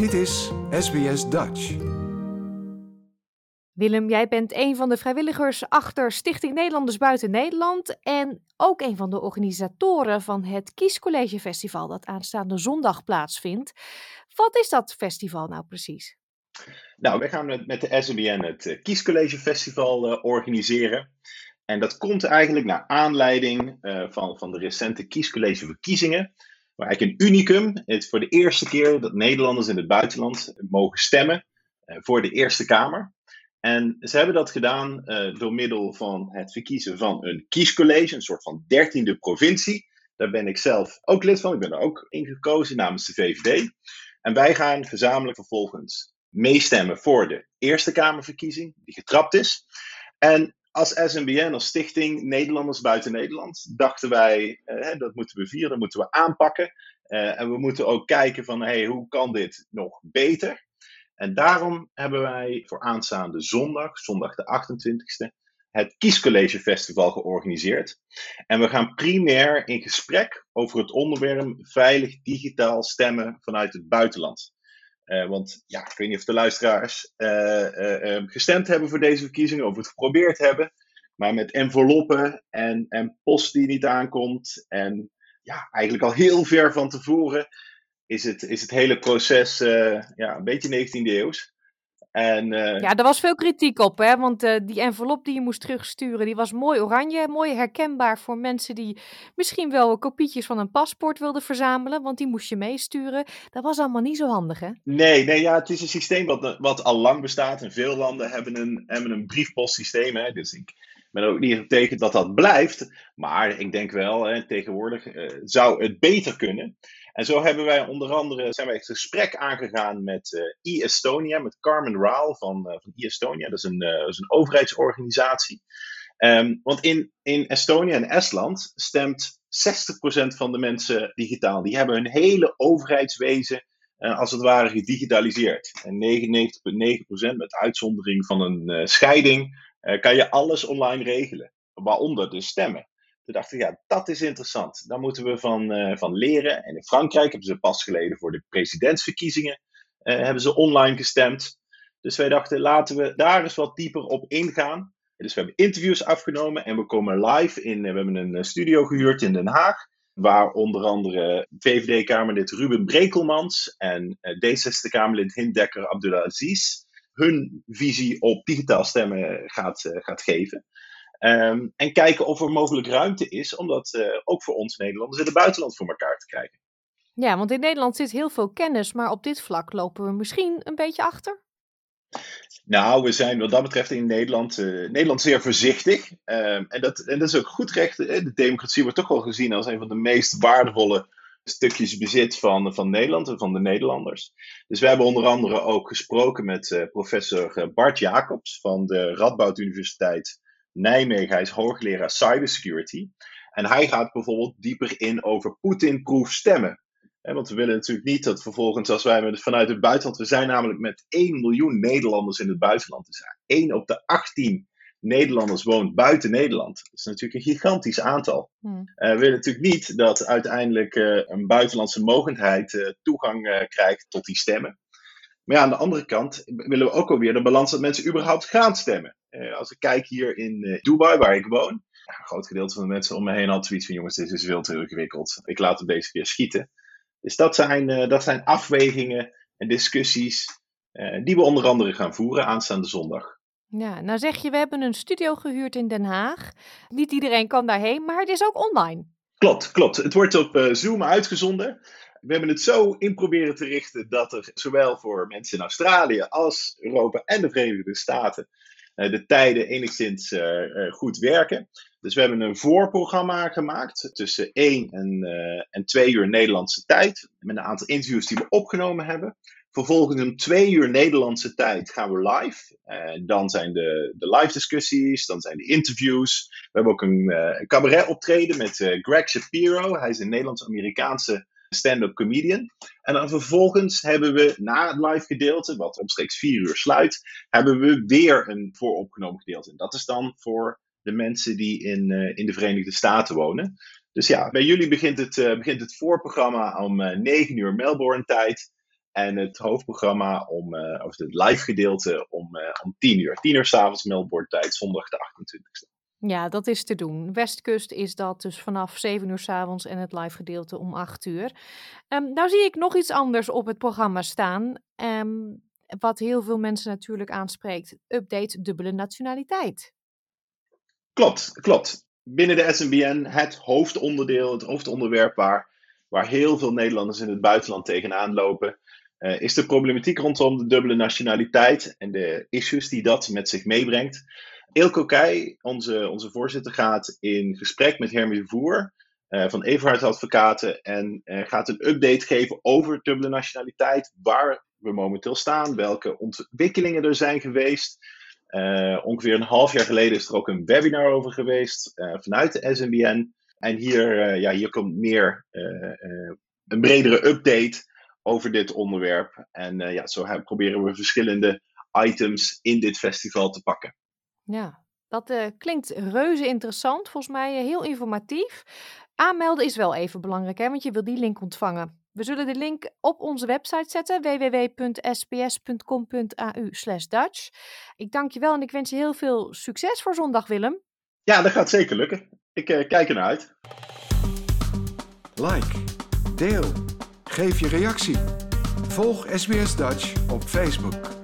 Dit is SBS Dutch. Willem, jij bent een van de vrijwilligers achter Stichting Nederlanders Buiten Nederland en ook een van de organisatoren van het Kiescollege Festival dat aanstaande zondag plaatsvindt. Wat is dat festival nou precies? Nou, wij gaan met de SNBN het eh, Kiescollege Festival uh, organiseren. En dat komt eigenlijk naar aanleiding uh, van, van de recente Kiescollege verkiezingen. Maar eigenlijk een unicum. Het is voor de eerste keer dat Nederlanders in het buitenland mogen stemmen voor de Eerste Kamer. En ze hebben dat gedaan uh, door middel van het verkiezen van een kiescollege, een soort van dertiende provincie. Daar ben ik zelf ook lid van. Ik ben er ook ingekozen namens de VVD. En wij gaan gezamenlijk vervolgens meestemmen voor de Eerste Kamerverkiezing, die getrapt is. En als SNBN, als Stichting Nederlanders Buiten Nederland, dachten wij, uh, dat moeten we vieren, dat moeten we aanpakken. Uh, en we moeten ook kijken van, hey, hoe kan dit nog beter? En daarom hebben wij voor aanstaande zondag, zondag de 28e, het Kiescollege Festival georganiseerd. En we gaan primair in gesprek over het onderwerp veilig digitaal stemmen vanuit het buitenland. Uh, want ja, ik weet niet of de luisteraars uh, uh, gestemd hebben voor deze verkiezingen, of het geprobeerd hebben. Maar met enveloppen en, en post die niet aankomt. En ja, eigenlijk al heel ver van tevoren is het, is het hele proces ja, een beetje 19e eeuws. En, uh, ja, er was veel kritiek op, hè? want uh, die envelop die je moest terugsturen, die was mooi oranje, mooi herkenbaar voor mensen die misschien wel kopietjes van een paspoort wilden verzamelen, want die moest je meesturen. Dat was allemaal niet zo handig, hè? Nee, nee ja, het is een systeem wat, wat al lang bestaat en veel landen hebben een, hebben een briefpostsysteem, hè? dus ik ben ook niet tegen dat dat blijft, maar ik denk wel, hè, tegenwoordig zou het beter kunnen. En zo hebben wij onder andere zijn wij het gesprek aangegaan met uh, e-Estonia, met Carmen Raal van, uh, van e-Estonia. Dat is een, uh, dat is een overheidsorganisatie. Um, want in, in Estonië en Estland stemt 60% van de mensen digitaal. Die hebben hun hele overheidswezen als het ware gedigitaliseerd. En 99,9% met uitzondering van een scheiding kan je alles online regelen. Waaronder de stemmen. Toen dachten ja, dat is interessant. Daar moeten we van, uh, van leren. En in Frankrijk hebben ze pas geleden voor de presidentsverkiezingen uh, hebben ze online gestemd. Dus wij dachten, laten we daar eens wat dieper op ingaan. Dus we hebben interviews afgenomen en we komen live in. We hebben een studio gehuurd in Den Haag. Waar onder andere VVD-Kamerlid Ruben Brekelmans en D66-Kamerlid Hindekker Abdulaziz hun visie op digitaal stemmen gaat, gaat geven. Um, en kijken of er mogelijk ruimte is om dat uh, ook voor ons Nederlanders in het buitenland voor elkaar te krijgen. Ja, want in Nederland zit heel veel kennis, maar op dit vlak lopen we misschien een beetje achter. Nou, we zijn wat dat betreft in Nederland, uh, Nederland zeer voorzichtig. Um, en, dat, en dat is ook goed recht. De democratie wordt toch wel gezien als een van de meest waardevolle stukjes bezit van, van Nederland en van de Nederlanders. Dus we hebben onder andere ook gesproken met uh, professor Bart Jacobs van de Radboud Universiteit Nijmegen. Hij is hoogleraar cybersecurity. En hij gaat bijvoorbeeld dieper in over Poetin-proof stemmen. want we willen natuurlijk niet dat vervolgens, als wij vanuit het buitenland, we zijn namelijk met 1 miljoen Nederlanders in het buitenland. Dus 1 op de 18 Nederlanders woont buiten Nederland. Dat is natuurlijk een gigantisch aantal. Hmm. Uh, we willen natuurlijk niet dat uiteindelijk uh, een buitenlandse mogendheid uh, toegang krijgt tot die stemmen. Maar ja, aan de andere kant willen we ook alweer de balans dat mensen überhaupt gaan stemmen. Uh, als ik kijk hier in uh, Dubai, waar ik woon, een groot gedeelte van de mensen om me heen had zoiets van: jongens, dit is veel te ingewikkeld. Ik laat het deze keer schieten. Dus dat zijn, uh, dat zijn afwegingen en discussies die we onder andere gaan voeren aanstaande zondag. Ja, nou zeg je, we hebben een studio gehuurd in Den Haag. Niet iedereen kan daarheen, maar het is ook online. Klopt, klopt. Het wordt op Zoom uitgezonden. We hebben het zo in proberen te richten dat er zowel voor mensen in Australië als Europa en de Verenigde Staten de tijden enigszins uh, uh, goed werken. Dus we hebben een voorprogramma gemaakt tussen 1 en, en 2 uur Nederlandse tijd. Met een aantal interviews die we opgenomen hebben. Vervolgens om 2 uur Nederlandse tijd gaan we live. En dan zijn de, de live discussies, dan zijn de interviews. We hebben ook een, een cabaret optreden met Greg Shapiro. Hij is een Nederlands-Amerikaanse stand-up comedian. En dan vervolgens hebben we na het live gedeelte, wat omstreeks vier uur sluit, hebben we weer een vooropgenomen gedeelte. En dat is dan voor de mensen die in, uh, in de Verenigde Staten wonen. Dus ja, bij jullie begint het, uh, begint het voorprogramma om uh, eh, 9 uur Melbourne tijd. En het hoofdprogramma om, of het live gedeelte om, om 10 uur. 10 uur s'avonds meldbordtijd, zondag de 28e. Ja, dat is te doen. Westkust is dat dus vanaf 7 uur s avonds en het live gedeelte om 8 uur. Um, nou zie ik nog iets anders op het programma staan. Um, wat heel veel mensen natuurlijk aanspreekt. Update dubbele nationaliteit. Klopt, klopt. Binnen de SNBN het hoofdonderdeel, het hoofdonderwerp waar, waar heel veel Nederlanders in het buitenland tegenaan lopen. Uh, is de problematiek rondom de dubbele nationaliteit en de issues die dat met zich meebrengt. Eelco Keij, onze, onze voorzitter, gaat in gesprek met Hermie Voer uh, van Everhard Advocaten en uh, gaat een update geven over dubbele nationaliteit, waar we momenteel staan, welke ontwikkelingen er zijn geweest. Uh, ongeveer een half jaar geleden is er ook een webinar over geweest vanuit de SNBN. En hier, ja, hier komt meer een bredere update over dit onderwerp. En ja, zo proberen we verschillende items in dit festival te pakken. Ja, dat uh, klinkt reuze interessant. Volgens mij uh, heel informatief. Aanmelden is wel even belangrijk, hè, want je wil die link ontvangen. We zullen de link op onze website zetten, www.sps.com.au Dutch. Ik dank je wel en ik wens je heel veel succes voor zondag, Willem. Ja, dat gaat zeker lukken. Ik uh, kijk ernaar uit. Like, deel, geef je reactie. Volg SBS Dutch op Facebook.